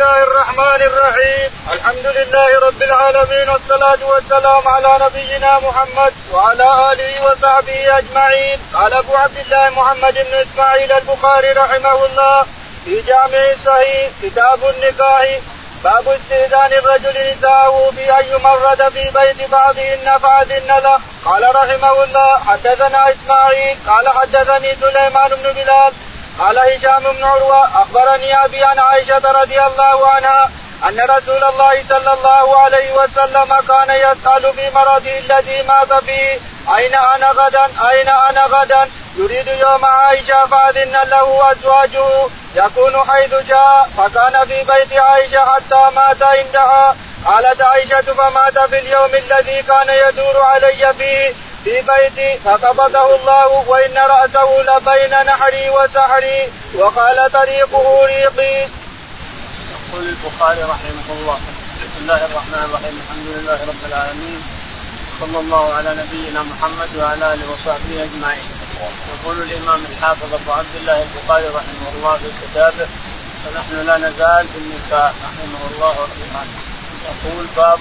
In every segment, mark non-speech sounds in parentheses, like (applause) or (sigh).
الله الرحمن الرحيم الحمد لله رب العالمين والصلاة والسلام على نبينا محمد وعلى آله وصحبه أجمعين قال أبو عبد الله محمد بن إسماعيل البخاري رحمه الله في جامع صحيح كتاب النكاح باب استئذان الرجل نساءه ان يمرد في بيت بعضهن فاذن له قال رحمه الله حدثنا اسماعيل قال حدثني سليمان بن بلال قال هشام بن عروة أخبرني أبي عن عائشة رضي الله عنها أن رسول الله صلى الله عليه وسلم كان يسأل في مرضه الذي مات فيه أين أنا غدا؟ أين أنا غدا؟ يريد يوم عائشة فأذن له أزواجه يكون حيث جاء فكان في بيت عائشة حتى مات عندها. قالت عائشة فمات في اليوم الذي كان يدور علي فيه. في بيتي فقبضه الله وإن رأسه لبين نحري وسحري وقال طريقه ريقي. يقول البخاري رحمه الله بسم الله الرحمن الرحيم الحمد لله رب العالمين صلى الله على نبينا محمد وعلى آله وصحبه أجمعين. يقول الإمام الحافظ أبو عبد الله البخاري رحمه الله في كتابه فنحن لا نزال في النكاح رحمه الله رحمه يقول باب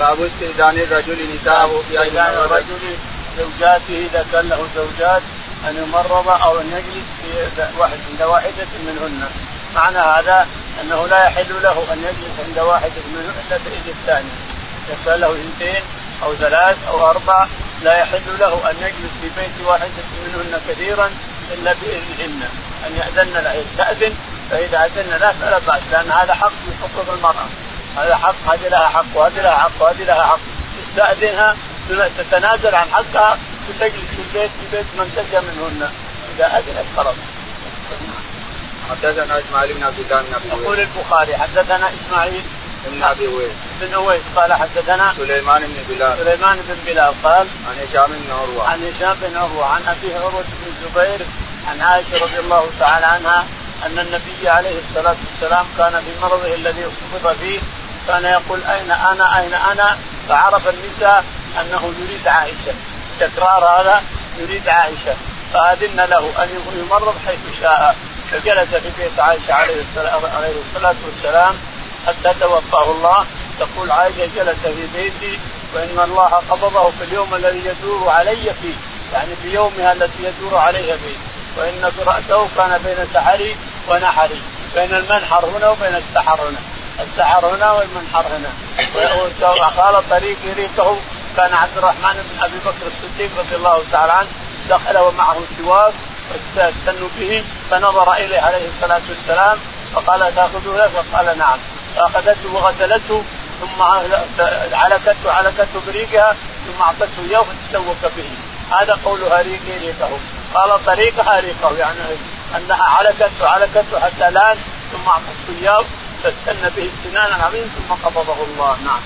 باب استئذان الرجل نساءه في استئذان الرجل زوجاته إذا كان له زوجات أن يمرض أو أن يجلس في واحد عند واحدة منهن. معنى هذا أنه لا يحل له أن يجلس عند واحدة منهن إلا باذن الثاني. إذا كان له اثنتين أو ثلاث أو أربع لا يحل له أن يجلس في بيت واحدة منهن كثيرا إلا باذنهن أن يأذن له. يستاذن فإذا أذن له فلا بأس لأن هذا حق من حقوق المرأة. هذا حق هذه لها حق وهذه لها حق وهذه لها حق. تستأذنها تتنازل عن حقها وتجلس في البيت في بيت من تجا منهن. إذا أذنت خلاص. حدثنا إسماعيل بن عبد الله بن يقول البخاري حدثنا إسماعيل بن أبي اويس بن أويس قال حدثنا سليمان بن بلال. سليمان بن بلال قال عن هشام بن عروة. عن هشام بن عروة عن ابيه عروة بن الزبير عن عائشة رضي الله تعالى عنها أن النبي عليه الصلاة والسلام كان في مرضه الذي قبض فيه كان يقول أين أنا أين أنا؟ فعرف النساء أنه يريد عائشة. تكرار هذا يريد عائشة. فأذن له أن يمرض حيث شاء. فجلس في بيت عائشة عليه الصلاة والسلام حتى توفاه الله. تقول عائشة جلس في بيتي وإن الله قبضه في اليوم الذي يدور علي فيه. يعني في يومها التي يدور عليها فيه. وإن راسه كان بين سحري ونحري. بين المنحر هنا وبين السحر هنا. السحر هنا والمنحر هنا. وقال طريق ريقه كان عبد الرحمن بن أبي بكر الصديق رضي الله تعالى عنه دخل ومعه سواك واستنوا به فنظر إليه عليه الصلاة والسلام فقال تأخذه فقال نعم. فأخذته وغسلته ثم علكته علكته بريقها ثم أعطته إياه فتسوق به. هذا قولها ريقي ريقه قال طريقها ريقه يعني أنها علكته علكته حتى لأن ثم أعطته إياه فاستنى به السنان العظيم ثم قبضه الله. نعم.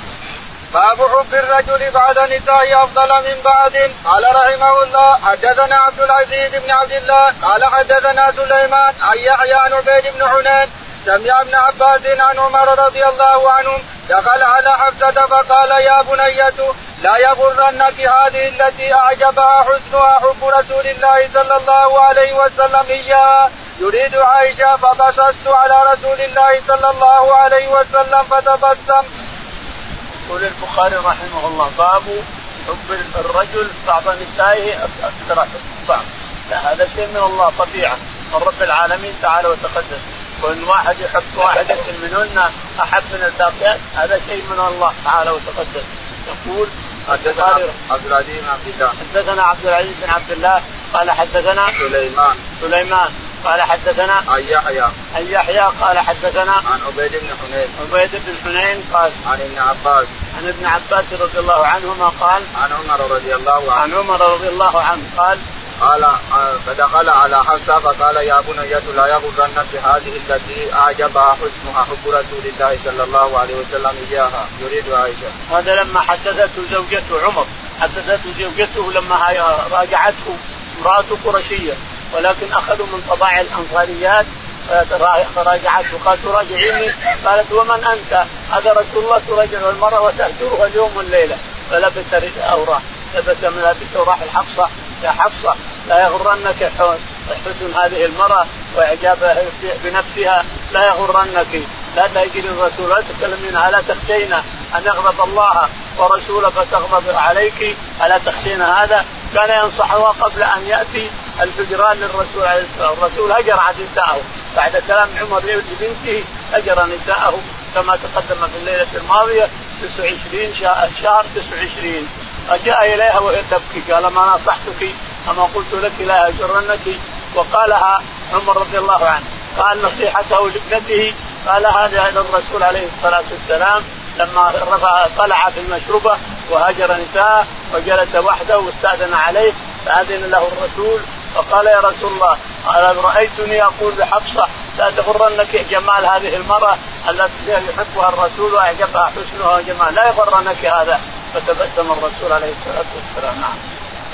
باب حب الرجل بعد نسائه أفضل من بعد. قال رحمه الله حدثنا عبد العزيز بن عبد الله قال حدثنا سليمان عن يحيى عن عبيد بن حنين سمع ابن عباس عن عمر رضي الله عنهم دخل على حفصة فقال يا بنية لا يغرنك هذه التي أعجبها حسنها حب رسول الله صلى الله عليه وسلم إياها. يريد عائشة فبصصت على رسول الله صلى الله عليه وسلم فتبسم. يقول البخاري رحمه الله باب حب الرجل بعض نسائه أكثر بعض لا هذا شيء من الله طبيعة من رب العالمين تعالى وتقدس وإن واحد يحب واحدة منهن أحب من الباقيات هذا شيء من الله تعالى وتقدس يقول حدثنا عبد العزيز بن عبد الله. حدثنا عبد العزيز بن عبد الله قال حدثنا سليمان. سليمان. قال حدثنا عن يحيى. عن يحيى قال حدثنا عن عبيد بن حنين. عبيد بن حنين قال عن ابن عباس. عن ابن عباس رضي الله عنهما قال عن عمر رضي الله عنه. عن عمر رضي الله عنه قال قال فدخل على حفصة فقال يا بنية لا يغرنك هذه التي أعجبها حسنها حب رسول الله صلى الله عليه وسلم إياها. يريد عائشة. هذا لما حدثته زوجته عمر حدثته زوجته لما راجعته امراته قرشية. ولكن أخذوا من طباع الأنصاريات فراجعته قال تراجعيني قالت ومن أنت؟ هذا رسول الله تراجع المرأة وتهجرها اليوم والليلة. فلبس رداء لبس ملابسه وراح الحفصة. يا حفصة لا يغرنك حسن هذه المرأة واعجابها بنفسها. لا يغرنك. لا تهجر الرسول لا تتكلمين الا تخشينا أن يغضب الله ورسوله فتغضب عليك. ألا تخشين هذا؟ كان ينصحها قبل أن يأتي. الهجران للرسول عليه الصلاة والسلام. الرسول هجر عن نسائه. بعد كلام عمر لبنته هجر نساءه كما تقدم في الليلة الماضية 29 شهر 29 فجاء إليها وهي تبكي. قال ما نصحتك؟ أما قلت لك لا اجرنك وقالها عمر رضي الله عنه. قال نصيحته لابنته. قال هذا إلى الرسول عليه الصلاة والسلام لما رفع طلع في المشربة وهجر نساءه وجلس وحده واستأذن عليه. فأذن له الرسول فقال يا رسول الله رأيتني أقول لحفصة لا تغرنك جمال هذه المرأة التي يحبها الرسول واعجبها حسنها وجمال لا يغرنك هذا. فتبسم الرسول عليه الصلاة والسلام. نعم.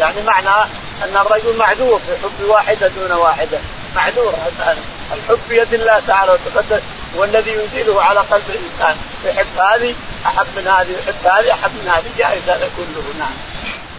يعني معنى أن الرجل معذور في حب واحدة دون واحدة. معذور. الحب بيد الله تعالى وتقدس هو الذي ينزله على قلب الإنسان. يحب هذه أحب من هذه يحب هذه أحب من هذه جائز هذا كله. نعم.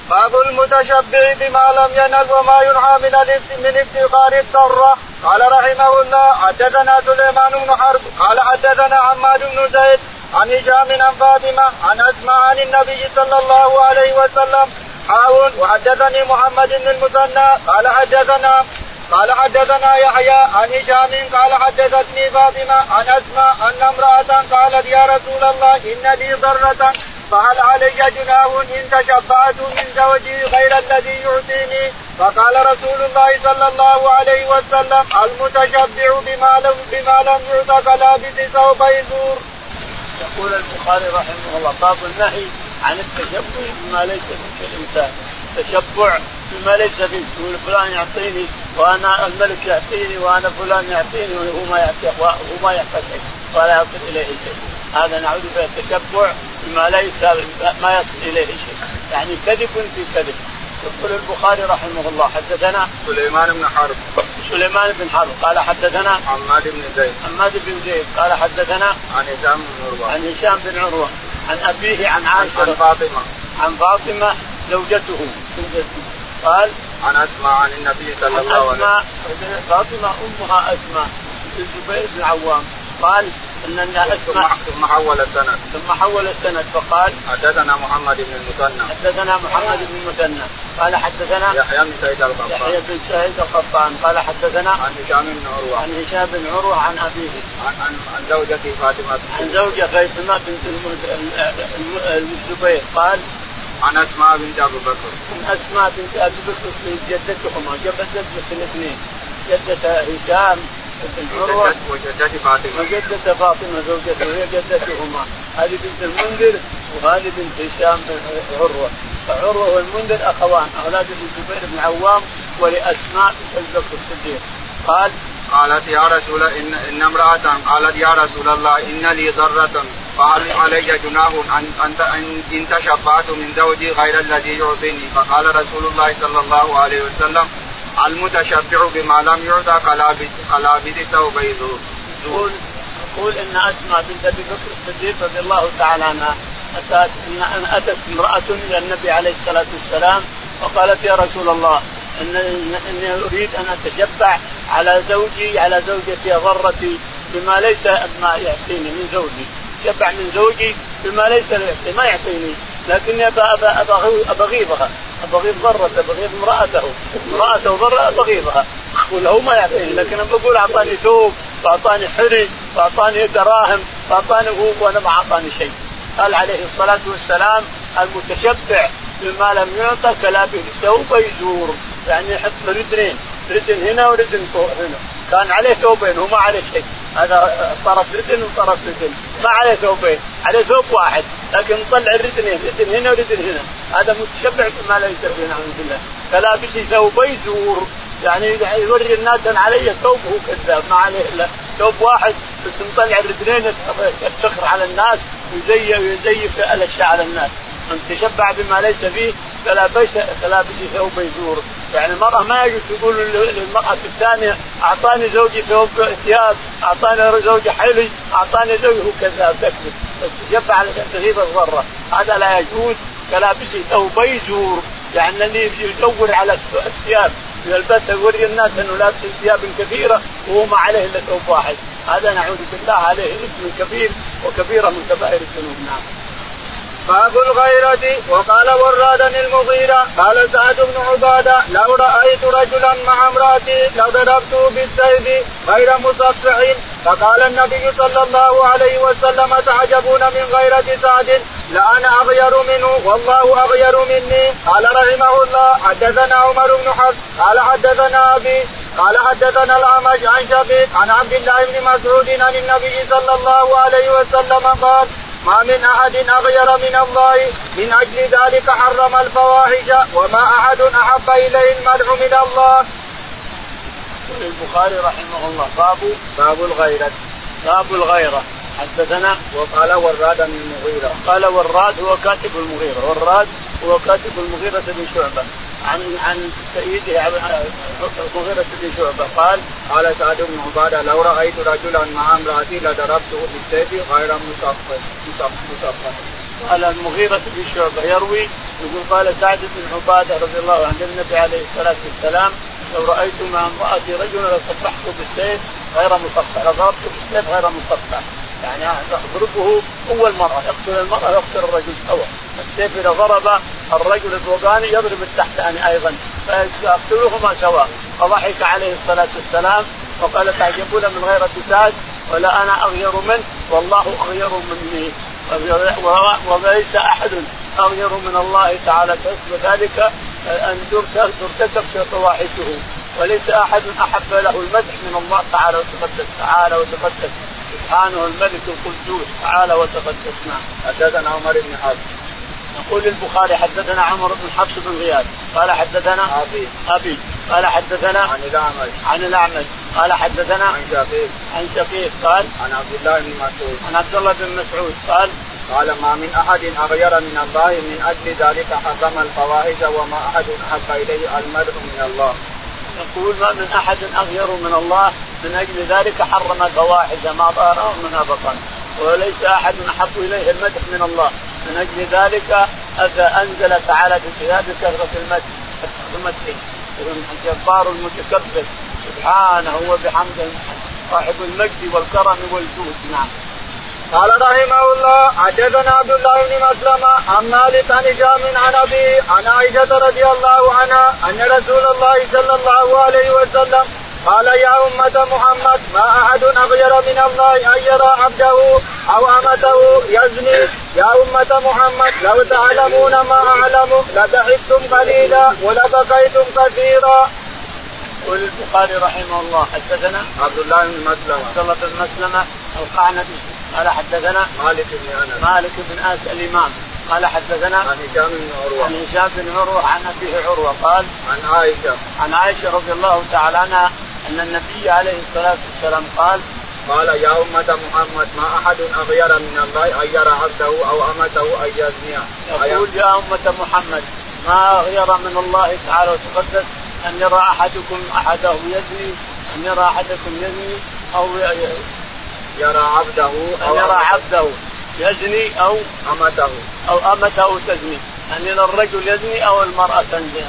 باب المتشبع بما لم ينل وما ينهى من من افتقار الضرة. قال رحمه الله حدثنا سليمان بن حرب قال حدثنا حماد بن زيد عن هشام عن فاطمة عن اسماء عن النبي صلى الله عليه وسلم حاول وحدثني محمد بن المثنى قال حدثنا قال حدثنا يحيى عن هشام قال حدثتني فاطمة عن اسماء أن امرأة قالت يا رسول الله إن لي ضرة فهل علي جناه إن تشبعت من زوجي غير الذي يعطيني؟ فقال رسول الله صلى الله عليه وسلم المتشبع بما لم بما لم يعط كلابس ثوب يزور. يقول البخاري رحمه الله باب النهي عن التشبع بما ليس في الانسان تشبع بما ليس فيه يقول فلان يعطيني وأنا الملك يعطيني وأنا فلان يعطيني وهو ما يعطي وهو ما يحتاج ولا يصل إليه شيء. هذا نعوذ بالله التشبع بما ليس ما يصل إليه شيء. يعني كذب في كذب. يقول البخاري رحمه الله حدثنا سليمان بن حرب. سليمان بن حرب. قال حدثنا حماد بن زيد. حماد بن زيد. قال حدثنا عن هشام بن عروة. عن هشام بن عروة. عن أبيه عن عائشة. عن فاطمة. عن فاطمة زوجته. قال عن أسماء عن النبي صلى الله عليه وسلم. فاطمة أمها أسماء. الزبير بن العوام. قال إن اسماء ثم حول السند. ثم حول السند فقال حدثنا محمد بن المثنى. حدثنا محمد بن المثنى. قال حدثنا يحيى بن سعيد القطان. يحيى بن سعيد القطان. قال حدثنا عن هشام بن عروة. عن هشام بن عروة عن أبيه. عن عن, زوجته فاطمة عن زوجة فاطمة بنت الزبير. قال عن أسماء بنت أبي بكر. عن أسماء بنت أبي بكر جدتهما جدة الاثنين جدة هشام وجدة فاطمه وجدة فاطمه زوجته وهي جدتهما هذه بنت المنذر وهذه بنت هشام بن عروه فعروه والمنذر اخوان أولاد الزبير بن عوام ولاسماء بنت الصديق قال قالت يا رسول ان ان امراه قالت يا رسول الله ان لي ضره فهل علي جناه ان ان ان تشبعت من زوجي غير الذي يعطيني فقال رسول الله صلى الله عليه وسلم المتشبع بما لم يعطى كلابس كلابس ثوب يقول إن أسماء بنت أبي بكر الصديق رضي الله تعالى عنها اتت ان أتت امرأة إلى النبي عليه الصلاة والسلام وقالت يا رسول الله ان إني أريد أن اتشبع على زوجي على زوجتي ضرتي بما ليس ما يعطيني من زوجي. شبع من زوجي بما ليس ما يعطيني لكني أبغيضها. ابغيض ضرته ابغيض امرأته. امرأته ضرة ابغيضها وله ما يعطيني لكن أنا بقول أعطاني ثوب وأعطاني حري وأعطاني دراهم وأعطاني هو وأنا ما أعطاني شيء. قال عليه الصلاة والسلام المتشبع بما لم يعطى كلابه. ثوب يزور. يعني يحط ردنين. ردن هنا وردن هنا. كان عليه ثوبين وما عليه شيء. هذا طرف ردن وطرف ردن ما عليه ثوبين عليه ثوب واحد. لكن طلع الردنين ردن هنا وردن هنا. هذا متشبع بما لا يسوي نعوذ بالله. كلابس ثوبي زور يعني يوري الناس أن علي ثوب هو كذاب. ما عليه إلا ثوب واحد. بس مطلع الرجلين يفتخر على الناس ويزيف ويزيف الأشياء على الناس. من تشبع بما ليس فيه فلا بيت فلا بيت ثوب يزور. يعني المرأة ما يجوز تقول للمرأة الثانية أعطاني زوجي ثوب ثياب أعطاني زوجي حلي أعطاني زوجي هو كذاب تكذب بس تشبع على تغيب الضرة هذا لا يجوز كلابس ثوبي زور اللي يدور على الثياب يلبسها يوري الناس إنه لابس ثياب كثيره وهو ما عليه إلا ثوب واحد. هذا نعوذ بالله عليه اسم كبير وكبيرة من كبائر الذنوب. نعم. باب الغيرة وقال وراد المغيرة قال سعد بن عبادة لو رأيت رجلا مع امرأتي لضربته بالسيف غير مصفح. فقال النبي صلى الله عليه وسلم تعجبون من غيرة سعد؟ لأنا أغير منه والله أغير مني. قال رحمه الله حدثنا عمر بن حفص قال حدثنا أبي قال حدثنا الأعمش عن شقيق عن عبد الله بن مسعود عن النبي صلى الله عليه وسلم قال ما من أحد أغير من الله من أجل ذلك حرم الفواحش وما أحد أحب إليه المدح من الله. البخاري رحمه الله باب باب الغيرة. باب الغيرة. حدثنا وقال وراد من المغيرة. قال وراد هو كاتب المغيرة. وراد هو كاتب المغيرة بن شعبة. عن عن سيده المغيرة بن شعبة قال قال سعد بن عبادة لو رأيت رجلا مع امرأتي لضربته بالسيف غير مصفى قال المغيرة بن شعبة يروي يقول قال سعد بن عبادة رضي الله عنه النبي عليه الصلاة والسلام لو رأيت مع امرأتي رجلا لصفحته بالسيف غير مصفى لضربته بالسيف غير مصفى يعني اضربه هو المرأة يقتل المرأة يقتل الرجل سوا السيف إذا ضرب الرجل الفوقاني يضرب التحتاني أيضا فيقتلهما سواء فضحك عليه الصلاة والسلام وقال تعجبون من غير سعد ولا أنا أغير منه والله أغير مني. وليس أحد أغير من الله تعالى. فاسم ذلك أن ترتكب فواحشه. وليس أحد أحب له المدح من الله تعالى وتقدس تعالى وتقدس. سبحانه الملك القدوس تعالى وتقدس نعم. حدثنا عمر بن حفص يقول البخاري حدثنا عمر بن حفص بن غياث قال حدثنا أبي. أبي. قال حدثنا عن الأعمش. عن الأعمش. قال حدثنا عن شقيق. عن شقيق. قال عن عبد الله بن مسعود. عن عبد الله بن مسعود. قال قال ما من أحد أغير من الله من أجل ذلك حرم الفواحش وما أحد أحب إليه المدح من الله. يقول ما من أحد أغير من الله من أجل ذلك حرم الفواحش ما ظهر منها بطن وليس أحد أحب إليه المدح من الله. من أجل ذلك انزل تعالى في كتاب كثرة المدح. المدح. الجبار المتكبر. سبحانه وبحمده. صاحب المجد والكرم والجود. نعم. قال رحمه الله حدثنا عبد الله بن مسلمة عن مالك عن هشام عن ابي عن عائشة رضي الله عنها أن رسول الله صلى الله عليه وسلم قال يا أمة محمد ما أحد أغير من الله أن يرى عبده أو أمته يزني. يا أمة محمد لو تعلمون ما أعلم لضحكتم قليلا ولبكيتم كثيرا. يقول البخاري رحمه الله حدثنا عبد الله بن مسلمة. عبد الله بن مسلمة القعنبي قال حدثنا مالك بن أنس. مالك بن أنس الإمام. قال حدثنا عن هشام بن عروة. عن هشام بن عروة عن أبيه عروة قال عن عائشة. عن عائشة رضي الله تعالى عنها أن النبي عليه الصلاة والسلام قال قال يا أمة محمد ما أحد أغير من الله أن يرى عبده أو أمته أن يزني يقول يا أمة محمد ما أغير من الله تعالى وتقدس أن يرى أحدكم أحده يزني أن يرى أحدكم يزني أو يرى عبده أو يرى عبده يزني أو أمته. أو أمته تزني. أن يرى الرجل يزني أو المرأة تزني.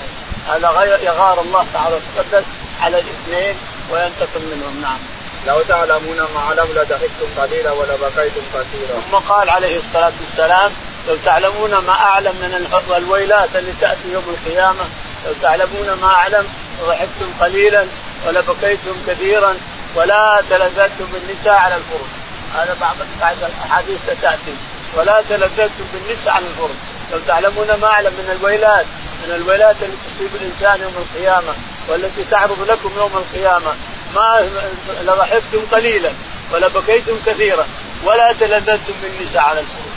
هذا غير يغار الله تعالى وتقدس على الاثنين وينتقم منهم نعم. لو تعلمون ما علم لضحكتم قليلا ولبكيتم كثيرا. ثم قال عليه الصلاة والسلام لو تعلمون ما أعلم من الويلات التي تأتي يوم القيامة لو تعلمون ما أعلم لضحكتم قليلا ولبكيتم كثيرا ولا تلذذتم بالنساء على الفرج. هذا بعض بعد الأحاديث ستاتي ولا تلذذتم بالنساء على الفرج. لو تعلمون ما أعلم من الويلات من الويلات التي تصيب الإنسان يوم القيامة والتي تعرض لكم يوم القيامة. ما لضحكتم قليلا ولبكيتم كثيرا ولا تلذذتم بالنساء على الفرج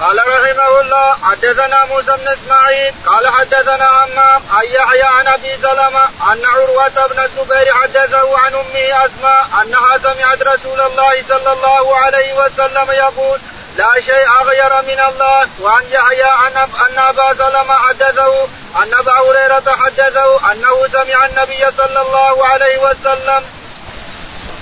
قال رحمه الله حدثنا موسى بن إسماعيل قال حدثنا عمام عن يحيى عن أبي سلمة أن عروة بن الزبير حدثه عن أمه أسماء أنها سمعت رسول الله صلى الله عليه وسلم يقول لا شيء غير من الله. وعن يحيى عن أن أبا سلمة حدثه أن أبا هريرة حدثه أنه سمع النبي صلى الله عليه وسلم.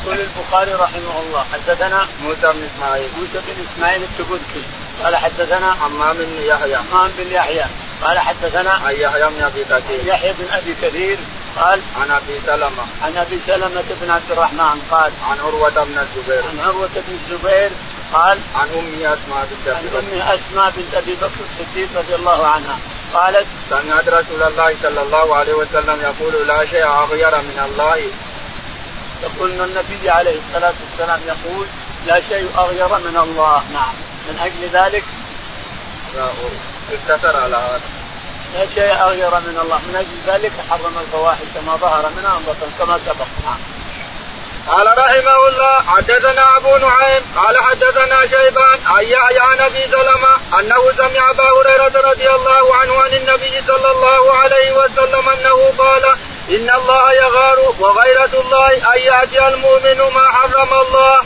يقول البخاري رحمه الله حدثنا موسى بن إسماعيل. موسى بن إسماعيل التبذكي قال حدثنا حمام بن يحيى. حمام بن يحيى. قال حدثنا عن يحيى بن أبي كثير. يحيى بن أبي كثير. قال عن أبي سلمة. عن أبي سلمة بن عبد الرحمن قال عن عروة بن الزبير. عن عروة بن الزبير قال عن امي اسماء بنت عن أمي أسماء بنت أبي بكر الصديق رضي الله عنها. قالت سمعت رسول الله صلى الله عليه وسلم يقول لا شيء أغير من الله. يقول إن النبي عليه الصلاة والسلام يقول لا شيء أغير من الله. نعم. من أجل ذلك اقتصر على هذا. لا شيء أغير من الله. من أجل ذلك حرم الفواحش ما ظهر منها بطن كما سبق. نعم. قال رحمه الله حدثنا أبو نعيم قال حدثنا شيبان عن يحيى عن أبي سلمة أنه سمع أبا هريرة رضي الله عنه عن النبي صلى الله عليه وسلم أنه قال إن الله يغار وغيرة الله أن يأتي المؤمن ما حرم الله.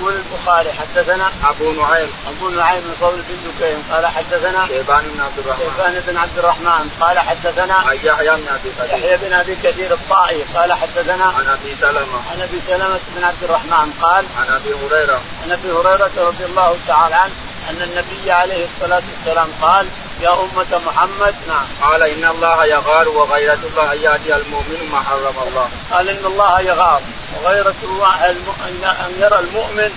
يقول البخاري حدثنا أبو نعيم. أبو نعيم بن فضل بن دكين قال حدثنا شيبان بن عبد الرحمن. شيبان بن عبد الرحمن قال حدثنا عن يحيى بن أبي كثير. يحيى بن أبي كثير الطائي قال حدثنا عن أبي سلمة. عن أبي سلمة بن عبد الرحمن قال عن أبي هريرة. عن أبي هريرة رضي الله تعالى عنه أن النبي عليه الصلاة والسلام قال يا أمة محمد. نعم. قال إن الله يغار وغيرة الله أن يأتي المؤمن ما حرم الله. قال إن الله يغار وغيرة الله أن يرى المؤمن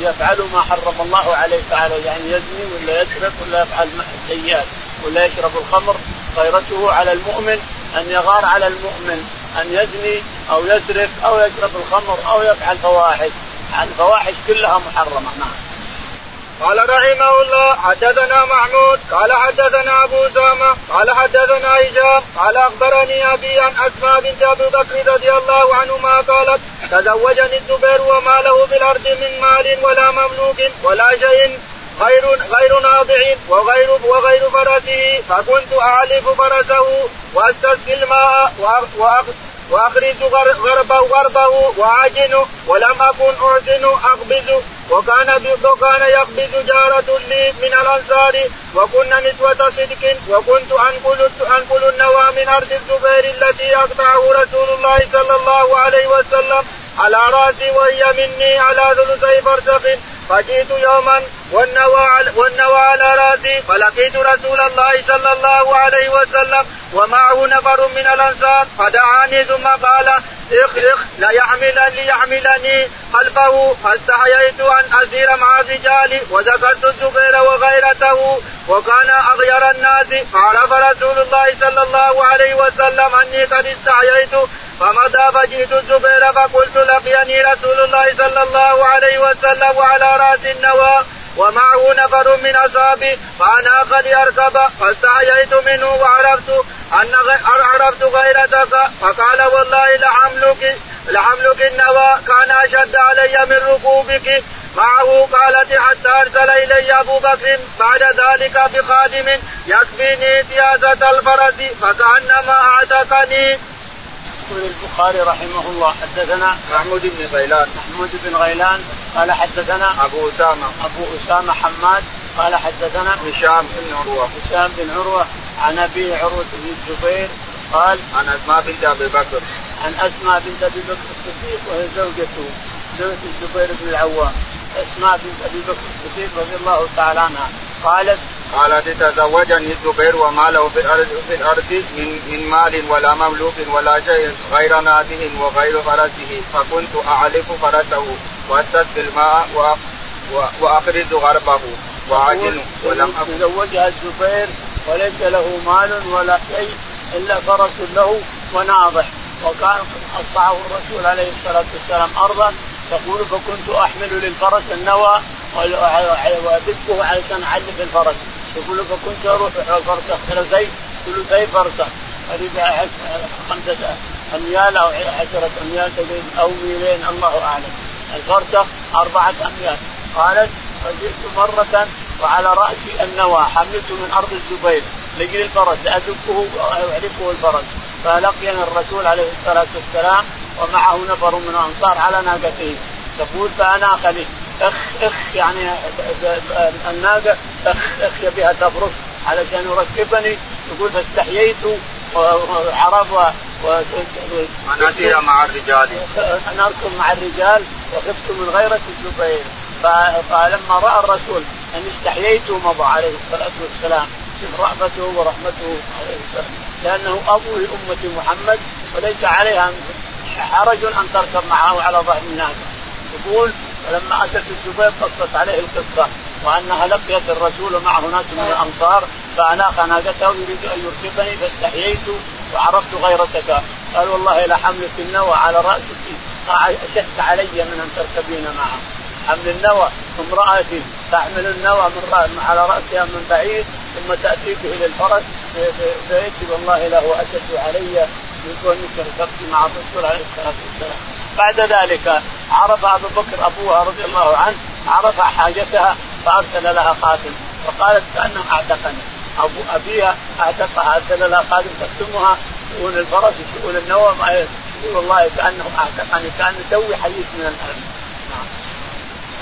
يفعل ما حرم الله عليه تعالى يعني يزني ولا يسرق ولا يفعل سيئات ولا يشرب الخمر. غيرته على المؤمن أن يغار على المؤمن. أن يزني أو يسرق أو يشرب الخمر أو يفعل فواحش. الفواحش كلها محرمة. نعم. قال رحمه الله حدثنا محمود قال حدثنا أبو أسامة قال حدثنا هشام قال أخبرني أبي عن أسماء بنت أبي بكر رضي الله عنهما قالت تزوجني الزبير وما له في الأرض من مال ولا مملوك ولا شيء غير غير ناضع وغير وغير فرسه فكنت أعلف فرسه وأستسقي الماء واخرج غربه غربه وأعجن ولم أكن احسن اخبز وكان وكان يخبز جارة لي من الأنصار. وكنا نسوة صدق وكنت أنقل أنقل النوى من أرض الزبير التي أقطعه رسول الله صلى الله عليه وسلم على رأسي وهي مني على ثلثي فرسخ. فجئت يوما والنوى والنوى على رأسي فلقيت رسول الله صلى الله عليه وسلم ومعه نفر من الأنصار فدعاني ثم قال إخ إخ ليحمل ليحملني خلفه فاستحييت أن أسير مع الرجال وذكرت الزبير وغيرته وكان أغير الناس فعرف رسول الله صلى الله عليه وسلم أني قد استحييت فمضى فجئت الزبير فقلت لقيني رسول الله صلى الله عليه وسلم وعلى رأس النوى. ومعه نفر من أصحابي فاناق لاركب فاستحييت منه وعرفت أن عرفت غيرتك فقال والله لحملك لحملك النوى كان أشد علي من ركوبك. معه قالت حتى أرسل إلي أبو بكر بعد ذلك بخادم يكفيني سياسه الفرس فكأنما أعتقني. يقول البخاري رحمه الله حدثنا محمود بن غيلان. محمود بن غيلان قال حدثنا أبو أسامة. أبو أسامة حماد قال حدثنا هشام بن عروة. هشام بن عروة عن أبي عروة بن الزبير قال عن أسماء بنت أبي بكر. عن أسماء بنت أبي بكر الصديق وهي زوجته زوجة الزبير بن العوام. أسماء بنت أبي بكر الصديق رضي الله تعالى عنها. قالت قالت تزوجني الزبير وما له في الأرض في الأرض من من مال ولا مملوك ولا شيء غير ناده وغير فرسه. فكنت أعلف فرسه واستسقي الماء وأخرج غربه واعجن ولم اكن تزوجها الزبير وليس له مال ولا شيء إلا فرس له وناضح. وكان قطعه الرسول عليه الصلاة والسلام أرضا. تقول فكنت أحمل للفرس النوى وادقه علشان اعلف الفرس. يقول فكنت أروح فرسخ ثلثي ثلثي فرسخ. خمسة أميال أو عشرة أميال. أو ميلين الله أعلم. الفرسخ أربعة أميال. قالت فجئت مرة وعلى رأسي النوى حملته من أرض الزبير. لجل الفرس لأدقه وأعرفه الفرس. فلقينا الرسول عليه الصلاة والسلام ومعه نفر من الأنصار على ناقته. تقول فأناق لي أخ أخ يعني الناقة أخ أخ بها تفرس علشان يركبني يقول فاستحييت وعرف ان اسير مع الرجال. ان اركب مع الرجال وخفت من غيرة الزبير. فلما رأى الرسول أن استحييت مضى عليه الصلاة والسلام شوف رأفته ورحمته عليه السلام. لأنه أبو لأمة محمد وليس عليها حرج أن تركب معه على ظهر الناقة. يقول فلما اتت الزبير قصت عليه القصة وأنها لقيت الرسول ومعه ناس من الأنصار فأناق ناقته يريد أن يركبني فاستحييت وعرفت غيرتك. قال والله لحملك النوى على رأسك. اشد علي من أن تركبين معه. حمل النوى امرأة تحمل النوى من على رأسها من بعيد ثم تأتي به إلى الفرس. فيأتي والله له أشد علي من كونك ركبت مع الرسول عليه الصلاة والسلام. بعد ذلك عرف أبو بكر أبوها رضي الله عنه عرف حاجتها فأرسل لها قاتل فقالت كأنه أعتقني. أبو أبيها أعتقها أرسل لها قاتل تختمها شؤون الفرس وشؤون النوى يقول والله كأنه أعتقني كأنه توي حديث من الألم.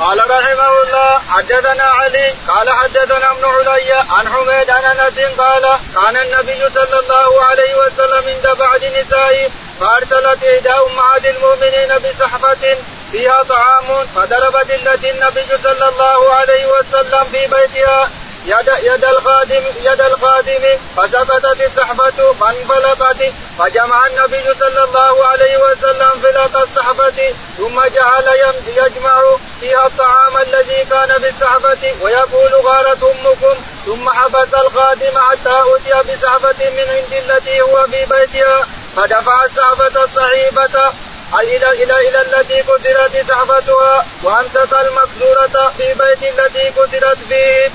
قال رحمه الله حدثنا علي قال حدثنا ابن علي عن حميد عن أنس قال كان النبي صلى الله عليه وسلم عند بعض نسائه فأرسلت احدى امهات المؤمنين بصحفة فيها طعام فضربت التي النبي صلى الله عليه وسلم في بيتها يد يد الخادم يد الخادم فسقطت السحبة فانفلقت فجمع النبي صلى الله عليه وسلم فلق السحبة ثم جعل يجمع فيها الطعام الذي كان في السحبة ويقول غارت أمكم. ثم حبس الخادم حتى أتي بسحبة من عند التي هو في بيتها. فدفع السحبة الصعيبة إلى إلى إلى التي كسرت سحبتها وأمسك المكسورة في بيت التي كسرت فيه.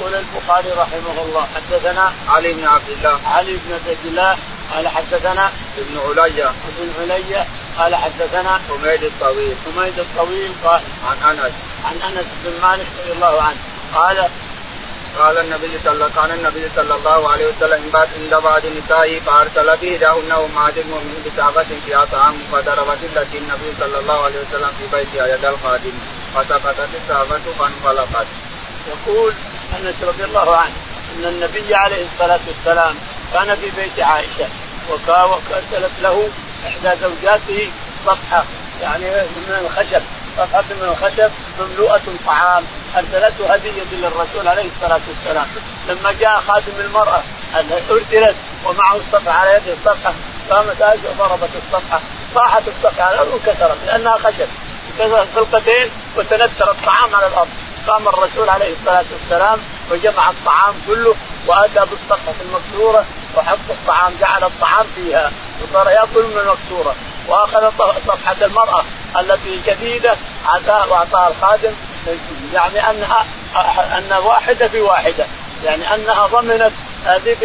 يقول البخاري رحمه الله حدثنا علي بن عبد الله علي بن عبد الله قال حدثنا ابن علي ابن علي قال حدثنا حميد الطويل حميد الطويل قال عن أنس عن أنس بن مالك رضي الله عنه قال قال النبي صلى كان النبي صلى الله عليه وسلم عند بعض نسائه فأرسل به احداهن امهات المؤمنين بسعبة فيها طعام فضربت التي النبي صلى الله عليه وسلم في بيتها يد الخادم فسقطت السعبة فانفلقت. يقول أنس رضي الله عنه إن النبي عليه الصلاة والسلام كان في بيت عائشة وارسلت له إحدى زوجاته صفحة يعني من الخشب صفحة من الخشب مملوءة طعام أرسلته هدية للرسول عليه الصلاة والسلام. لما جاء خادم المرأة أرسلت ومعه الصفحة على يده الصفحة قامت عائشه وضربت الصفحة طاحت الصفحة على الأرض وكسرت لأنها خشب. كسرت خلقتين وتنثر الطعام على الأرض. قام الرسول عليه الصلاة والسلام وجمع الطعام كله واتى بالصفحة المكسورة وحط الطعام جعل الطعام فيها وصار يأكل من المكسورة. وأخذ صفحة المرأة التي جديدة اعطاها واعطاها الخادم. يعني انها أن واحدة في واحدة. يعني أنها ضمنت هذه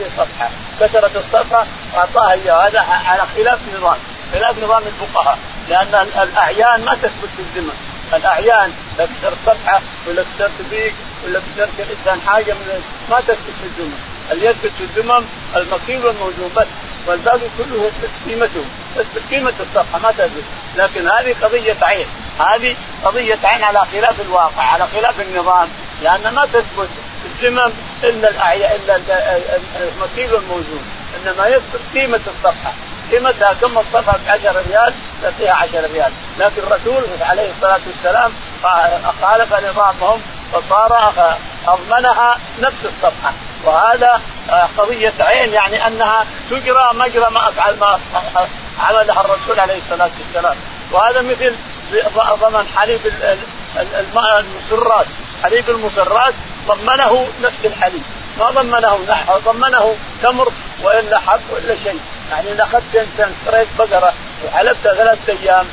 بصفحه كسرت الصفحة واعطاها إياها. هذا على خلاف نظام. خلاف نظام الفقهاء. لأن الأعيان ما تثبت في الذمه الأعيان لا كسرت صفحة ولا كسرت بيك ولا كسرت الإنسان حاجة من ما تثبت في الذمم اللي يثبت في الذمم المكيل والموزون بس. والباقي كله يثبت قيمته تثبت قيمة الصفحة ما تثبت لكن هذه قضية عين. هذه قضية عين على خلاف الواقع على خلاف النظام. لأن ما تثبت الذمم إلا الاعياء إلا المكيل والموزون إنما يثبت قيمة الصفحة. قيمتها كم؟ الصفحة ب 10 ريال تعطيها 10 ريال. لكن الرسول عليه الصلاة والسلام خالف نظامهم فصار أضمنها نفس الصفحة. وهذا قضية عين يعني أنها تجرى مجرى ما أفعل ما عملها الرسول عليه الصلاة والسلام. وهذا مثل ضمن حليب المسرات. حليب المسرات ضمنه نفس الحليب. ما ضمنه نحو ضمنه تمر وإلا حب وإلا شيء. يعني ان اخذت أنت اشتريت بقره وحلبتها ثلاثة أيام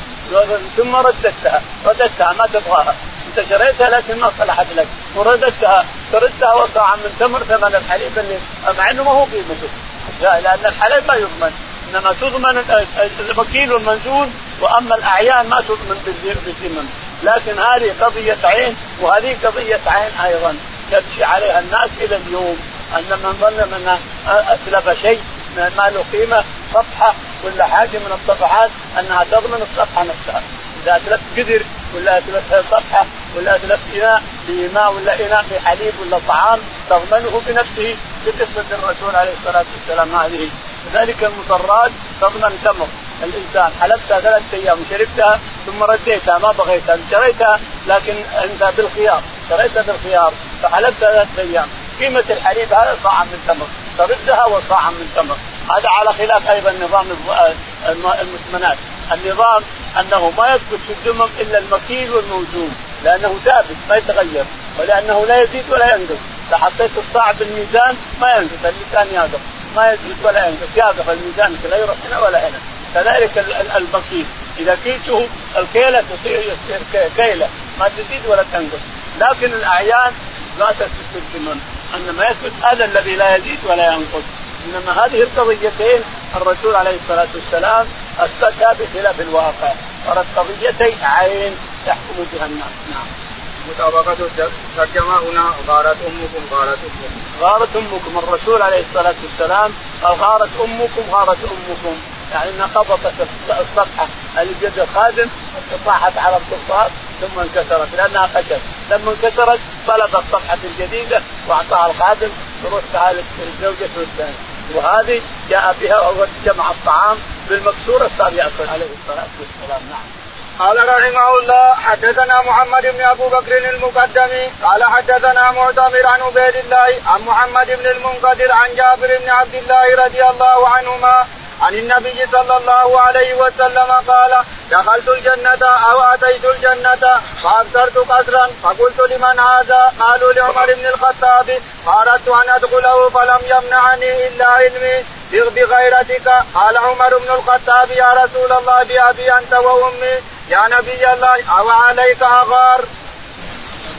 ثم رددتها. رددتها ما تبغاها. انت شريتها لكن ما صلحت لك. ورددتها. تردها وصاعا من تمر ثمن الحليب اللي مع إنه ما هو قيمته. لأن الحليب ما يضمن. إنما تضمن المكيل والمنزول وأما الأعيان ما تضمن بالذمم لكن هذه قضية عين وهذه قضية عين أيضا. يمشي عليها الناس إلى اليوم. أن من ظن من اتلف شيء المال له قيمة صفحة ولا حاجة من الصفحات أنها تضمن الصفحة نفسها. إذا اتلفت قدر ولا اتلفت صفحه ولا اتلفت إناء بماء ولا إناء بحليب ولا طعام تضمنه بنفسه بقصة الرسول عليه الصلاة والسلام هذه. كذلك المصرات تضمن تمر. الإنسان حلبتها ثلاثة أيام وشربتها ثم رديتها ما بغيتها شريتها لكن أنت بالخيار شريتها بالخيار فحلبتها ثلاثة أيام. قيمة الحليب هذا صاع من تمر. تردها وصاع من تمر. هذا على خلاف أيضا نظام المثمنات النظام أنه ما يثبت في الدمم إلا المكيل والموزون لأنه ثابت ما يتغير ولأنه لا يزيد ولا ينقص. إذا حطيت الصاع بالميزان ما ينقص الميزان يقف ما يزيد ولا ينقص يقف الميزان لا يروح هنا ولا هنا. كذلك المكيل. إذا كيلته الكيلة تصير كيلة ما تزيد ولا تنقص. لكن الأعيان لا تثبت في الدمم انما يثبت هذا الذي لا يزيد ولا ينقص. إنما هذه القضيتين الرسول عليه الصلاة والسلام أثبتها بخلاف الواقع. صارت قضيتي عين يحكم بها الناس. نعم. مطابقة ترجمة هنا غارت أمكم غارت أمكم. غارت أمكم. الرسول عليه الصلاة والسلام قال غارت أمكم غارت أمكم. يعني انها خبطت الصفحة اللي بيد الخادم طاحت على القرطاس ثم انكسرت لأنها خشب. لما انكسرت طلب الصفحة الجديدة وأعطاها الخادم تروح تعالج زوجته الثانية وهذه جاء بها جمع الطعام بالمكسورة صار يأكل. عليه الصلاة والسلام. نعم. قال رحمه الله حدثنا محمد بن أبو بكر المقدمي قال حدثنا معتمر عن عبيد الله عن محمد بن المنقدر عن جابر بن عبد الله رضي الله عنهما عن النبي صلى الله عليه وسلم قال دخلت الجنة أو أتيت الجنة فأبصرت قصرا فقلت لمن هذا؟ قالوا لعمر بن الخطاب فأردت أن أدخله فلم يمنعني إلا علمي. بغيرتك. قال عمر بن الخطاب يا رسول الله بأبي أنت وأمي. يا نبي الله أو عليك أغار.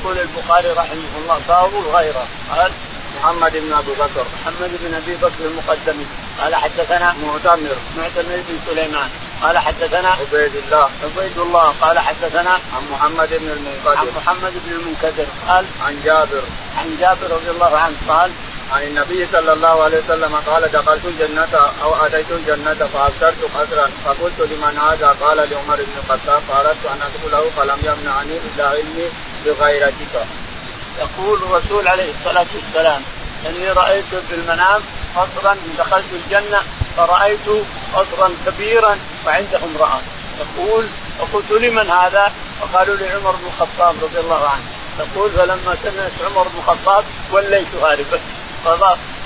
يقول البخاري رحمه الله باب غيره. قال محمد بن أبي بكر. محمد بن أبي بكر المقدمي قال حدثنا معتمر معتمر بن سليمان. قال حدثنا عبيد الله. عبيد الله. قال حدثنا عن محمد بن المنكدر عن محمد بن المنكدر قال عن جابر. عن جابر رضي الله عنه. قال عن النبي صلى الله عليه وسلم قال دخلت الجنة أو أتيت الجنة فأبصرت قصرا فقلت لمن هذا؟ قال لعمر بن الخطاب فأردت أن أدخله فلم يمنعني إلا علمي بغيرتك. يقول الرسول عليه الصلاة والسلام إني رأيت في المنام قصرا دخلت الجنة فرأيت قصرا كبيرا وعنده امرأة. يقول فقلت لمن هذا؟ فقالوا لعمر بن الخطاب رضي الله عنه. يقول فلما سمعت عمر بن الخطاب وليت هاربا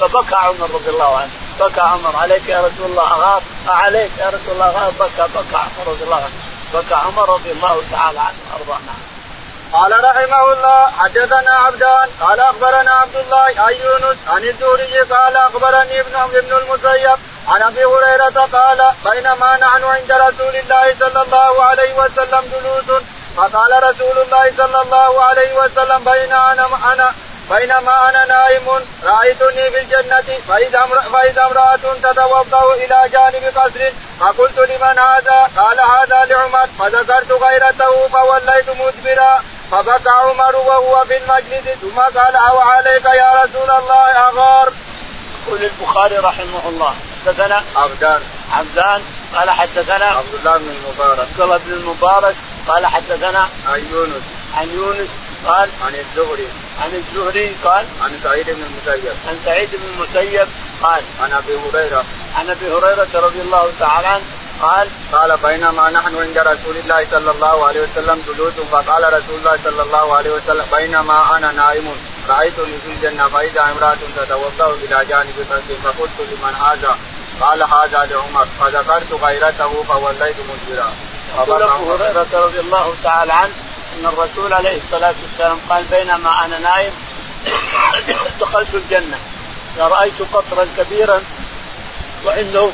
فبكى عمر رضي الله عنه. بكى عمر عليك يا رسول الله اغار عليك يا رسول الله اغار بكى بكى عمر رضي الله عنه. بكى عمر رضي الله تعالى عنه وأرضاه. نعم. قال رحمه الله حدثنا عبدان قال أخبرنا عبد الله عن يونس عن الزهري قال أخبرني ابن ابن المسيب عن أبي هريرة قال بينما نحن عند رسول الله صلى الله عليه وسلم جلوس فقال رسول الله صلى الله عليه وسلم بين أنا أنا بينما أنا نائم رأيتني في الجنة فإذا فإذا امرأة تتوضأ إلى جانب قصر فقلت لمن هذا؟ قال هذا لعمر فذكرت غيرته فوليت مدبرا فبكى عمر وهو في المجلس ثم قال أو عليك يا رسول الله أغار. يقول البخاري رحمه الله حدثنا عبدان. عبدان قال حدثنا عبد الله بن المبارك. عبد الله بن المبارك قال حدثنا عن يونس. عن يونس قال عن الزهري. عن الزهري قال عن سعيد بن المسيب. عن سعيد بن المسيب قال عن أبي هريرة. عن أبي هريرة رضي الله تعالى عنه قال قال بينما نحن عند رسول الله صلى الله عليه وسلم جلوس فقال رسول الله صلى الله عليه وسلم بينما أنا نائم رايتني في الجنة فإذا امرأة تتوضأ إلى جانب فقلت لمن هذا؟ قال هذا لعمر فذكرت غيرته فوليت مدبرا. يقول أبو هريرة رضي الله تعالى عنه أن الرسول عليه الصلاة والسلام قال بينما أنا نايم (coughs) دخلت الجنة رايت قصرا كبيرا وعنده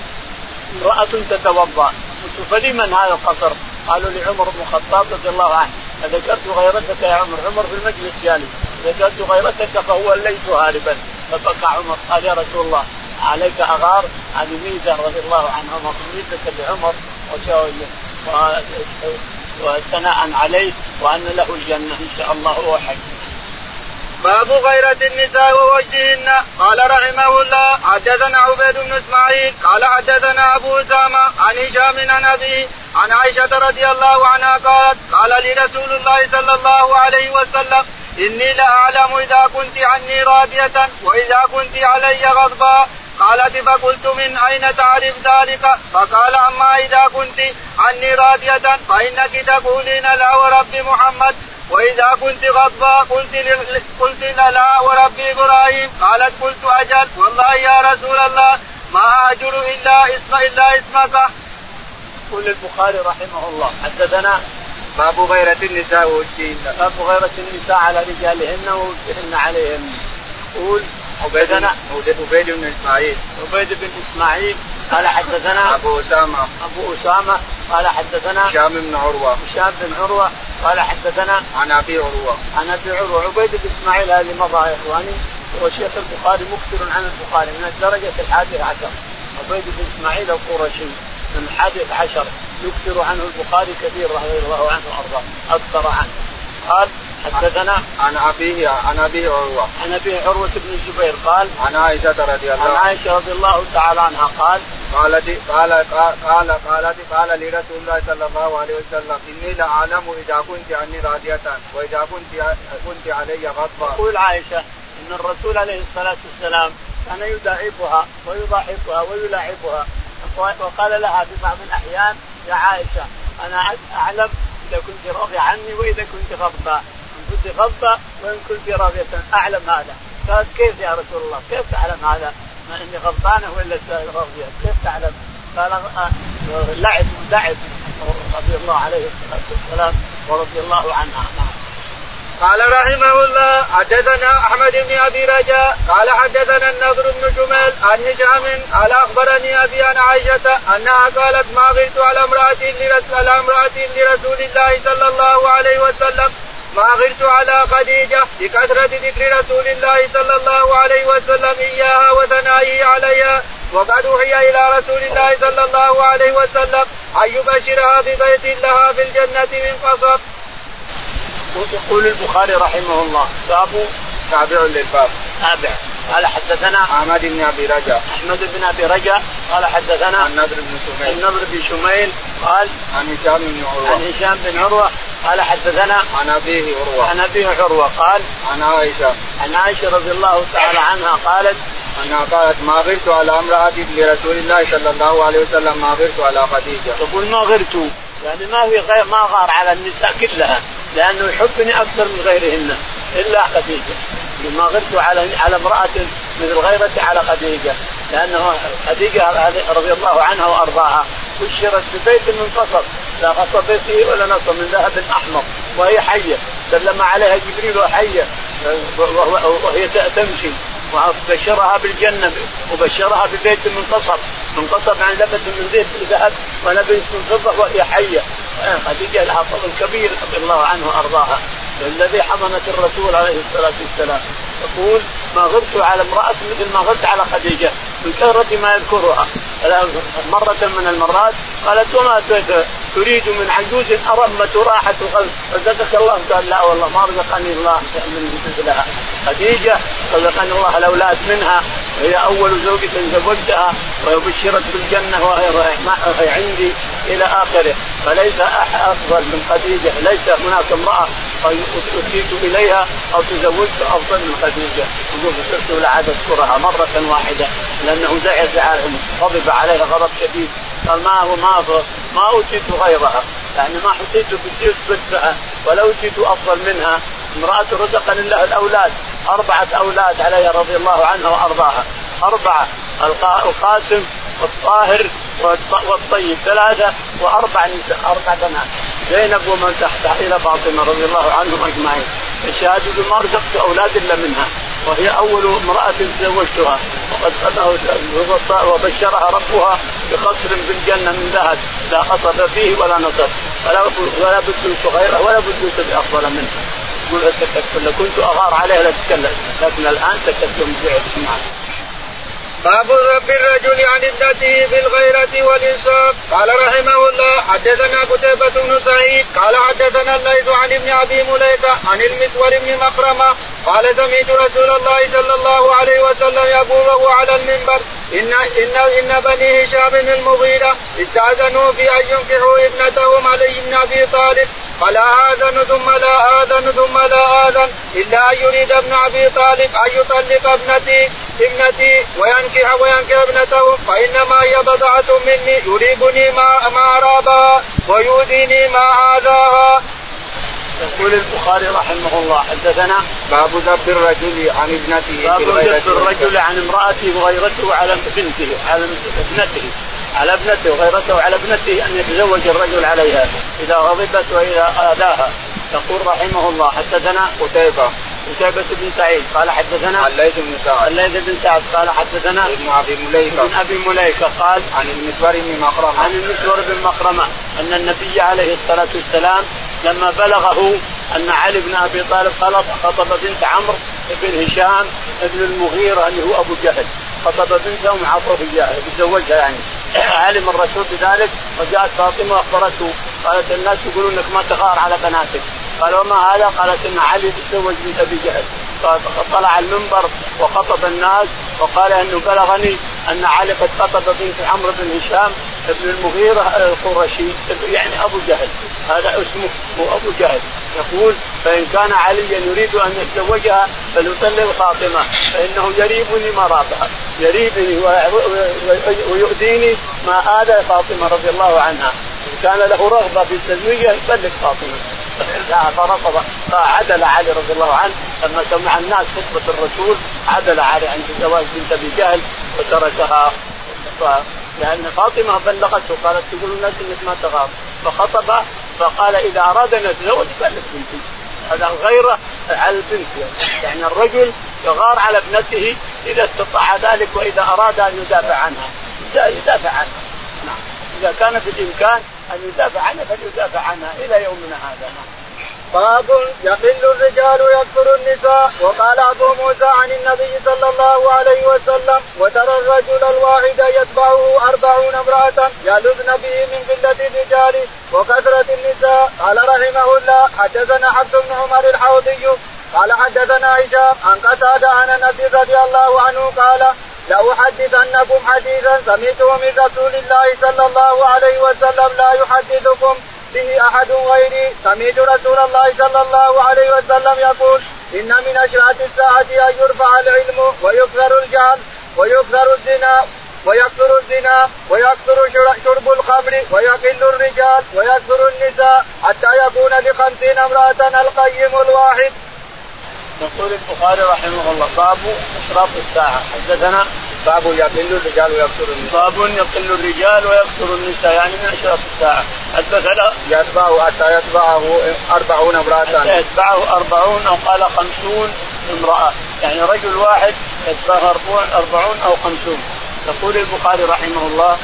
امرأة تتوضأ. قلت فلمن هذا القصر؟ قالوا لعمر بن الخطاب رضي الله عنه. فذكرت غيرتك يا عمر عمر في المجلس جالس ذكرت غيرتك فهو ليت هاربا. فبكى عمر. قال يا رسول الله عليك أغار. هذه ميزة رضي الله عنه ميزة لعمر وثناء عليه وأن له الجنة إن شاء الله هو حي. باب غيرة النساء ووجههن. قال رحمه الله حدثنا عبيد بن إسماعيل قال حدثنا أبو أسامة عن هشام عن أبي عن عائشة رضي الله عنها قالت قال لي رسول الله صلى الله عليه وسلم إني لأعلم إذا كنت عني راضية وإذا كنت علي غضبا. قالت فقلت من أين تعرف ذلك؟ فقال أما إذا كنت عني راضية فإنك تقولين لا ورب محمد. وإذا كنت غضبا قلت قلت لا وربي إبراهيم. قالت قلت أجل. والله يا رسول الله ما اهجر إلا اسم إلا اسمك. يقول البخاري رحمه الله حدثنا باب غيرة النساء والدين باب غيرة النساء على رجالهن ووجهن عليهن. يقول حدثنا عبيد بن إسماعيل. عبيد بن إسماعيل. قال حدثنا أبو أسامة. أبو أسامة. قال حدثنا هشام بن عروة. هشام بن عروة. قال حدثنا عن أبي عروة. عن أبي عروة. عبيد بن إسماعيل هذه مضى يا إخواني. هو شيخ البخاري مكثر عن البخاري. من الدرجة الحادية عشر. عبيد بن إسماعيل القرشي. من الحادية عشر. يكثر عنه البخاري كثير رضي الله عنه وأرضاه. أكثر عنه. قال حدثنا عن أبيه عن ابي عروة عن ابي عروة بن الزبير قال عن عائشة رضي الله عن عائشة رضي الله تعالى عنها قال قالت قال قال قالت قال لرسول الله صلى الله عليه وسلم إني لأعلم إذا كنت عني راضية وإذا كنت كنت علي غضبا. تقول عائشة إن الرسول عليه الصلاة والسلام كان يداعبها ويضاحكها ويلاعبها وقال لها في بعض الأحيان يا عائشة أنا أعلم إذا كنت راضية عني وإذا كنت غضبا كنت غضبا وان كنت راضية أعلم هذا قالت كيف يا رسول الله كيف تعلم هذا؟ ما إني غضبانه ولا راضيه كيف تعلم؟ قال لعب لعب رضي الله عليه الصلاة والسلام ورضي الله عنها. قال رحمه الله حدثنا أحمد بن أبي رجاء قال حدثنا النضر بن جميل عن هشام قال أخبرني أبي عن عائشة أنها قالت ما غرت على امرأة على امرأة لرسول الله صلى الله عليه وسلم ما غرت على خديجة بكثرة ذكر رسول الله صلى الله عليه وسلم إياها وثنائه عليها وقد اوحي إلى رسول الله صلى الله عليه وسلم أن يبشرها ببيت لها في الجنة من قصب. يقول البخاري رحمه الله باب تابع للباب. تابع. قال حدثنا أحمد بن أبي رجاء. أحمد بن أبي رجاء. قال حدثنا النضر بن شميل. النضر بن شميل قال عن هشام بن عروة. عن هشام بن عروة قال حدثنا عن أبيه عروة. عن أبيه عروة قال عن عائشة. عن عائشة رضي الله تعالى عنها قالت أنها قالت ما غرت على امرأة لرسول الله صلى الله عليه وسلم ما غرت على خديجة. تقول ما غرت يعني ما في غير ما غار على النساء كلها لأنه يحبني أكثر من غيرهن إلا خديجة. ما غرت على على امرأة مثل غيرتي على خديجة لأنه خديجة رضي الله عنها وأرضاها بشرت ببيت من قصب لا قصب فيه ولا نصب من ذهب احمر وهي حية. سلم عليها جبريل وحية وهي تمشي. وبشرها بالجنة وبشرها ببيت من قصب من قصب عن لبس من زيت ذهب ولبس من فضة وهي حية. خديجة لها فضل كبير رضي الله عنه وأرضاها. الذي حضنت الرسول عليه الصلاة والسلام. يقول ما غبت على امرأة مثل ما غبت على خديجة من كثرة ما يذكرها. مرة من المرات قالت وما تريد من عجوز أرمت راحة رزقك الله قال لا والله ما رزقني الله من مثلها خديجة رزقني الله الأولاد منها. وهي أول زوجة زوجتها وبشرت بالجنة وهي عندي إلى آخره. فليس أفضل من خديجة ليس هناك امرأة أتيت إليها أو تزوجت أفضل من خديجة. يقول صرت لا عاد أذكرها مرة واحدة لأنه زعل غضب عليها غضب شديد. قال ما هو ما ما أوتيت غيرها. يعني ما حسيت بالزوج ولا أوتيت أفضل منها. امرأة رزقني الله الأولاد أربعة أولاد عليها رضي الله عنها وأرضاها. أربعة. القاسم والطاهر والطيب ثلاثة وأربع نساء أربع بنات. زينب ومن تحتها إلى فاطمة رضي الله عنهم أجمعين. الشهادة ما رزقت أولاد إلا منها وهي أول امرأة تزوجتها. وقد وبشرها ربها بقصر في الجنة من ذهب لا قصب فيه ولا نصب. ولا ولا بد غيره ولا بد بأفضل منه. يقول كنت أغار عليها لأتكلم لكن الآن تكلم نعم. باب رب الرجل عن ابنته في الغيرة والإنصاف. قال رحمه الله حدثنا قتيبة بن سعيد. قال حدثنا الليث عن ابن أبي مليكة عن المسور بن مخرمة. قال سمعت رسول الله صلى الله عليه وسلم يقول وهو على المنبر إن إن إن بني هشام المغيرة استأذنوا في أن ينكحوا ابنتهم علي بن أبي طالب. فلا آذن ثم لا آذن ثم لا آذن إلا أن يريد ابن أبي طالب أن يطلق ابنتي ابنتي وينكح وينكح ابنته فإنما هي بضعة مني يريبني ما ما أرابها ويؤذيني ما آذاها. يقول البخاري رحمه الله حدثنا باب ذب الرجل عن ابنته باب ذب الرجل عن امرأته وغيرته على بنته على ابنته على ابنته وغيرته على ابنته أن يتزوج الرجل عليها إذا غضبت وإذا آذاها. يقول رحمه الله حدثنا قتيبة قتيبة بن سعيد. قال حدثنا الليث بن سعد. الليث بن سعد. قال حدثنا ابن أبي مليكة. ابن أبي مليكة. قال عن المسور بن مخرمة عن المسور بن مخرمة أن النبي عليه الصلاة والسلام لما بلغه أن علي بن أبي طالب خلط خطب بنت عمرو بن هشام بن المغيرة اللي هو أبو جهل. خطب بنته معطوف اياها يتزوجها يعني. (clears throat) علم الرسول بذلك وجاءت فاطمة وأخبرته. قالت الناس يقولون إنك ما تغار على بناتك. قال وما هذا؟ قالت إن علي تزوج بنت أبي جهل. فطلع المنبر وخطب الناس وقال أنه بلغني أن علي قد خطب بنت عمرو بن هشام ابن المغيرة القرشي يعني أبو جهل. هذا اسمه هو أبو جهل. يقول فإن كان عليا يريد أن يتزوجها فليطلق فاطمة فإنه يريبني مرابها يريبني ويؤذيني ما آذى فاطمة رضي الله عنها. إن كان له رغبة في تزويجها يطلق فاطمة فرفض فعدل علي رضي الله عنه لما سمع الناس خطبة الرسول عدل علي عن زواج بنت أبي جهل وتركها. لأن فاطمة بلغته قالت تقول الناس إنك ما تغار فخطب فقال إذا اراد أن يتزوج فلت بنتي هذا الغيره على البنت. يعني. يعني الرجل يغار على ابنته إذا استطاع ذلك وإذا أراد أن يدافع عنها. يدافع عنها. نعم. إذا كان في الامكان أن يدافع عنها فليدافع عنها إلى يومنا هذا. نعم. باب يقل الرجال ويكثر النساء وقال أبو موسى عن النبي صلى الله عليه وسلم وترى الرجل الواحد يتبعه أربعون امرأة يلذن به من قلة الرجال وكثرة النساء. قال رحمه الله حدثنا حفص بن عمر الحوضي قال حدثنا هشام عن قتادة عن أنس رضي الله عنه قال لأحدثنكم حديثا سمعته من رسول الله صلى الله عليه وسلم لا يحدثكم به أحد غيري سمعت رسول الله صلى الله عليه وسلم يقول إن من أشراط الساعة أن يرفع العلم ويكثر الجهل ويكثر الزنا ويكثر الزنا ويكثر شرب الخمر ويقل الرجال ويكثر النساء حتى يكون لخمسين امرأة القيم الواحد. يقول البخاري رحمه الله باب إشراط الساعة حدثنا باب يقل الرجال ويكثر النساء. باب يقل الرجال ويكثر النساء يعني من اشراط الساعة. حدثنا يتبعه حتى يتبعه أربعون امرأة. حتى يتبعه أربعون أو قال خمسون امرأة. يعني رجل واحد يتبعه أربعون أو خمسون. يقول البخاري رحمه الله.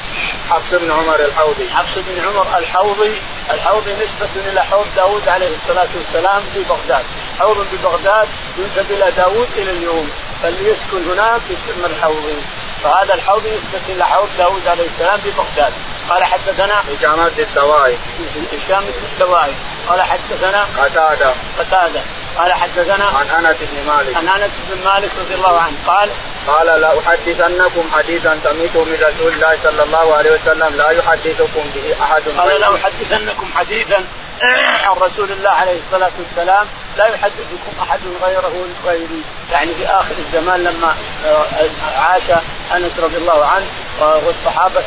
حفص بن عمر الحوضي. حفص بن عمر الحوضي الحوضي نسبة إلى حوض داود عليه الصلاة والسلام في بغداد. حوض ببغداد ينسب إلى داود إلى اليوم. فاللي يسكن هناك يسمى الحوضي فهذا الحوض يثبت إلى حوض داود عليه السلام في بغداد قال حدثنا هشام الدواعي هشام الدواعي قال حدثنا قتادة. قتادة. قال حدثنا عن أنس بن مالك. عن أنس بن مالك رضي الله عنه. قال قال لا أحدثنكم حديثا سمعته من رسول الله صلى الله عليه وسلم لا يحدثكم به أحد قال لا أحدثنكم حديثا عن رسول الله عليه الصلاة والسلام لا يحدثكم أحد غيره غيري. يعني في آخر الزمان لما آه، عاش أنس رضي الله عنه والصحابة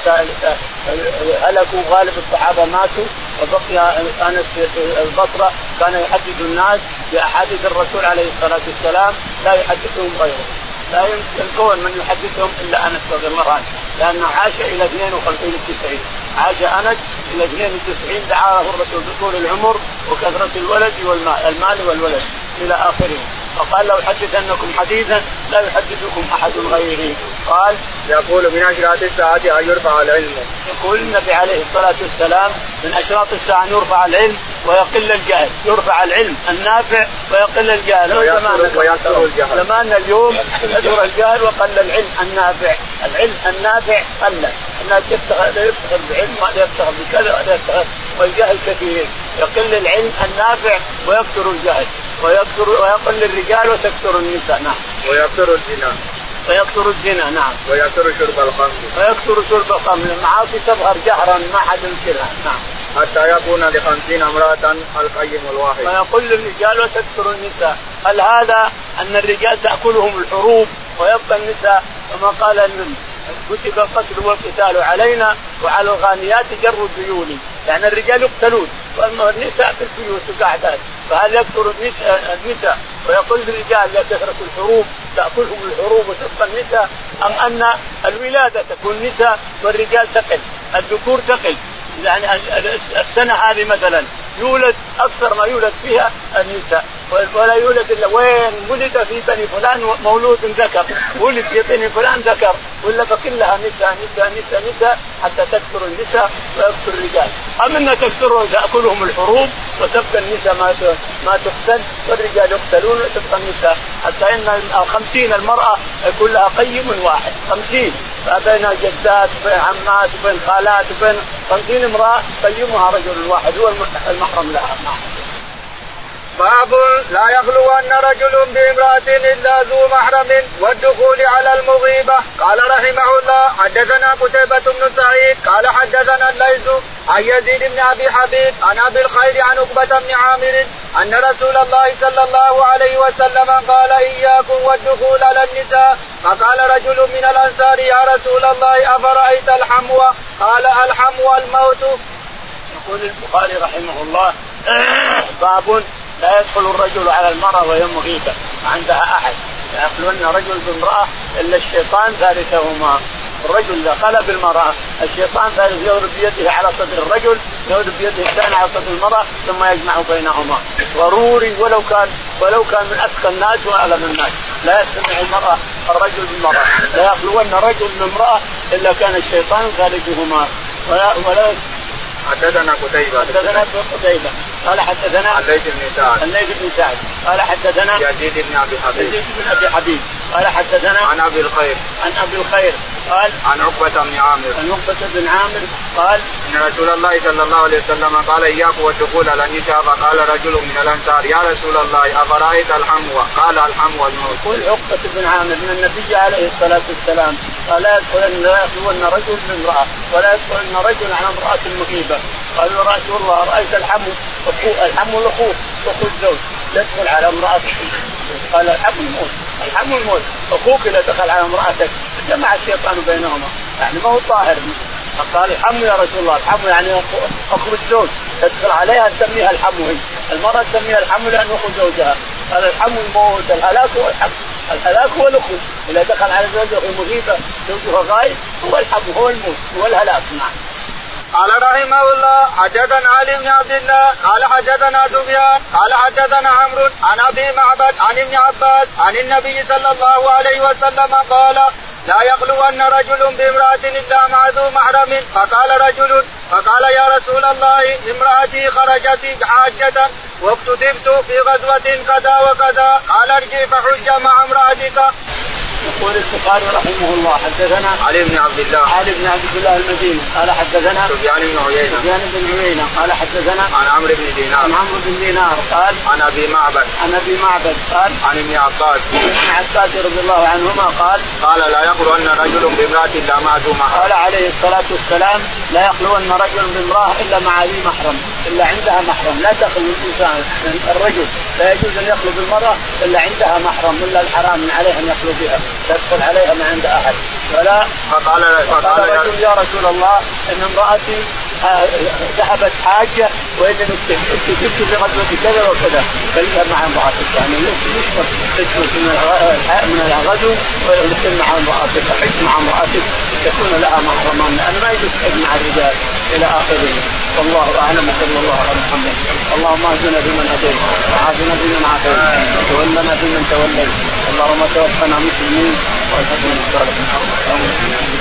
هلكوا غالب الصحابة ماتوا وبقي أنس في البصرة كان يحدث الناس بأحاديث الرسول عليه الصلاة والسلام لا يحدثهم غيره. لا يمكن من يحدثهم إلا أنس رضي الله عنه لأنه عاش إلى 52 90 عاش أنس إلى 92 دعا له الرسول بطول العمر وكثرة الولد والمال المال والولد إلى آخره. فقال لو حدثنكم حديثا لا يحدثكم أحد غيري. قال يقول من اشراط الساعة أن يرفع العلم. يقول النبي عليه الصلاة والسلام من أشراط الساعة أن يرفع العلم ويقل الجهل. يرفع العلم النافع ويقل الجهل. ويكثر الجهل. زماننا اليوم كثر الجهل وقل العلم النافع. العلم النافع قل. الناس يفتخر يفتخر بعلم وهذا يفتخر بكذا وهذا يفتخر والجهل كثير. يقل العلم النافع ويكثر الجهل. ويكثر ويقل الرجال وتكثر النساء. نعم. ويكثر الزنا. ويكثر الزنا نعم. ويكثر شرب الخمر. ويكثر شرب الخمر. المعاصي تظهر جهرا ما حد ينكرها. نعم. حتى يكون لخمسين امرأة القيم الواحد. ويقل الرجال وتكثر النساء. هل هذا أن الرجال تأكلهم الحروب ويبقى النساء كما قال كتب القتل والقتال علينا وعلى الغانيات جر الديون. يعني الرجال يقتلون وأما النساء في البيوت قاعدات فهل يكثر النساء ويقول للرجال لا تترك الحروب تأكلهم الحروب وتبقى النساء. أم أن الولادة تكون نساء والرجال تقل الذكور تقل. يعني السنة هذه مثلا يولد أكثر ما يولد فيها النساء. ولا يولد إلا وين ولد في بني فلان مولود ذكر. ولد في بني فلان ذكر. ولا فكلها نساء نساء نساء نساء حتى تكثر النساء ويكثر الرجال. أما ان تكثر تاكلهم الحروب وتبقى النساء ما ما تقتل والرجال يقتلون وتبقى النساء. حتى إن الخمسين المرأة يكون لها قيم واحد. خمسين. بين جدات وبين عمات وبين خالات وبين خمسين امرأة قيمها رجل واحد هو المحرم لها. باب لا يخلون رجل بامرأة إلا ذو محرم والدخول على المغيبة. قال رحمه الله حدثنا قتيبة بن سعيد قال حدثنا الليث عن يزيد بن أبي حبيب عن أبي الخير عن عقبة بن عامر أن رسول الله صلى الله عليه وسلم قال إياكم والدخول على النساء فقال رجل من الأنصار يا رسول الله أفرأيت الحمو قال الحمو الموت يقول البخاري رحمه الله باب لا يدخل الرجل على المرأة وهي مغيبة عندها أحد. لا يخلون رجل بامرأة إلا الشيطان ثالثهما. الرجل إذا قلب المرأة الشيطان ثالث يضرب بيده على صدر الرجل يضرب بيده الثاني على صدر المرأة ثم يجمع بينهما. ضروري ولو كان ولو كان من اذكى الناس واعلم الناس. لا يستمع المراه الرجل بالمرأة. لا يخلون رجل بامراه إلا كان الشيطان ثالثهما. ولا ولا حدثنا قتيبة. حدثنا قتيبة. قال حدثنا الليث بن سعد. الليث بن سعد. قال حدثنا يزيد بن أبي حبيب. يزيد بن أبي حبيب. قال حدثنا عن أبي الخير. عن أبي الخير. قال عن عقبة بن عامر. عن عقبة بن عامر. قال إن رسول الله صلى الله عليه وسلم قال اياكم والدخول على النساء فقال رجل من الأنصار يا رسول الله أفرأيت الحمو قال الحمو الموت. يقول عقبة بن عامر من النبي عليه الصلاة والسلام قال لا يدخلن لا يخلون رجل بامرأة ولا يدخلن رجل على امرأة مغيبة قال يا رسول الله رأيت الحمو الحمو الاخوه اخو الزوج. يدخل على امرأته قال الحمو الموت الحمو الموت. أخوك إذا دخل على امرأتك جمع الشيطان بينهما. يعني ما هو طاهر. قال الحمو يا رسول الله الحمو يعني أخو الزوج. تدخل عليها تسميها الحمو هي المرأة تسميها الحمو لأنه أخو زوجها. قال الحمو الموت الهلاك هو الحمو الهلاك هو الأخو إذا دخل على زوجة مغيبة زوجها غايب هو الحمو هو الموت هو الهلاك. نعم. قال رحمه الله حدثنا علي بن عبد الله قال حدثنا سفيان قال حدثنا عمرو عن أبي معبد عن ابن عباس عن النبي صلى الله عليه وسلم قال لا يخلون رجل بامرأة إلا مع ذو محرم. فقال رجل فقال يا رسول الله امرأتي خرجت حاجة واكتتبت في غزوة كذا وكذا. قال ارجع فحج مع امرأتك. يقول البخاري رحمه الله حدثنا علي بن عبد الله. علي بن عبد الله المديني قال حدثنا سفيان بن عيينة. سفيان بن عيينة قال حدثنا عن عمرو بن دينار. عن عمرو بن دينار قال عن أبي معبد. عن أبي معبد قال عن ابن عباس. عن عباس رضي الله عنهما قال قال لا يخلون رجل بامرأة إلا مع ذو محرم. قال عليه الصلاة والسلام لا يخلون رجل بامرأة إلا مع ذي محرم. إلا عندها محرم. لا تخلو الإنسان الرجل لا يجوز أن يخلو بالمرأة إلا عندها محرم إلا الحرام من عليه أن يخلو بها تدخل عليها ما عند أحد. ولا فقال فقال رجل يا رسول الله إن امرأتي آه، ذهبت حاجة واذا جبت في غزوة كذا وكذا. فليها مع امراتك يعني يشرب تشرب من الغزو ويسلم مع امرأتك؟ حج مع امرأتك تكون لها محرما لأن ما يجوز مع الرجال. إلى آخره. والله أعلم. وصلى الله على محمد. اللهم اهدنا فيمن هديت. وعافنا فيمن عافيت. وتولنا فيمن توليت. اللهم توفنا مسلمين. والحسن الصالحين.